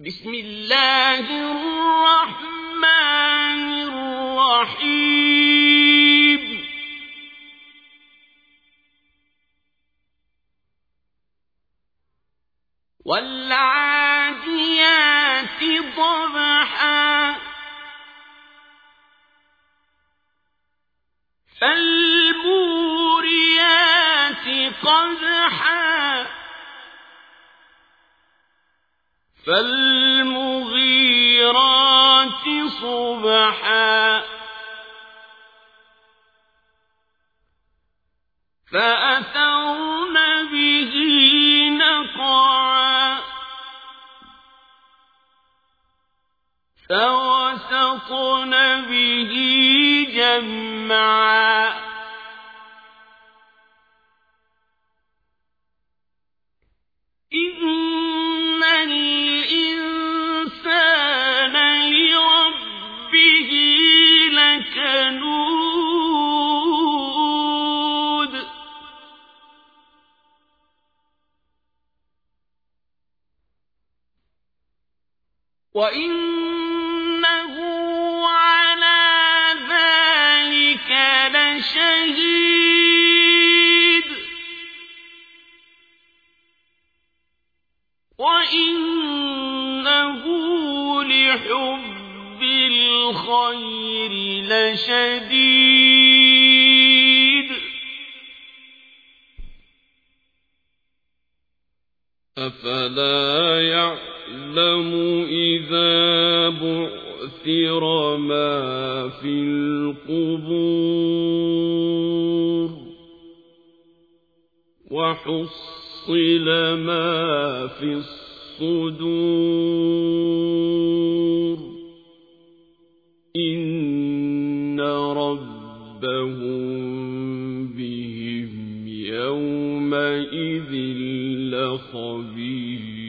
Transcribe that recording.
بسم الله الرحمن الرحيم. والعاديات ضبحا. فالموريات قدحا. فالمغيرات صبحا. فأثرن به نقعا. فوسطن به جمعا. وإنه على ذلك لشهيد وإنه لحب الخير لشديد أفلا يعلم إذا بعثر ما في القبور وحصل ما في الصدور إن ربهم بهم يومئذ لخبير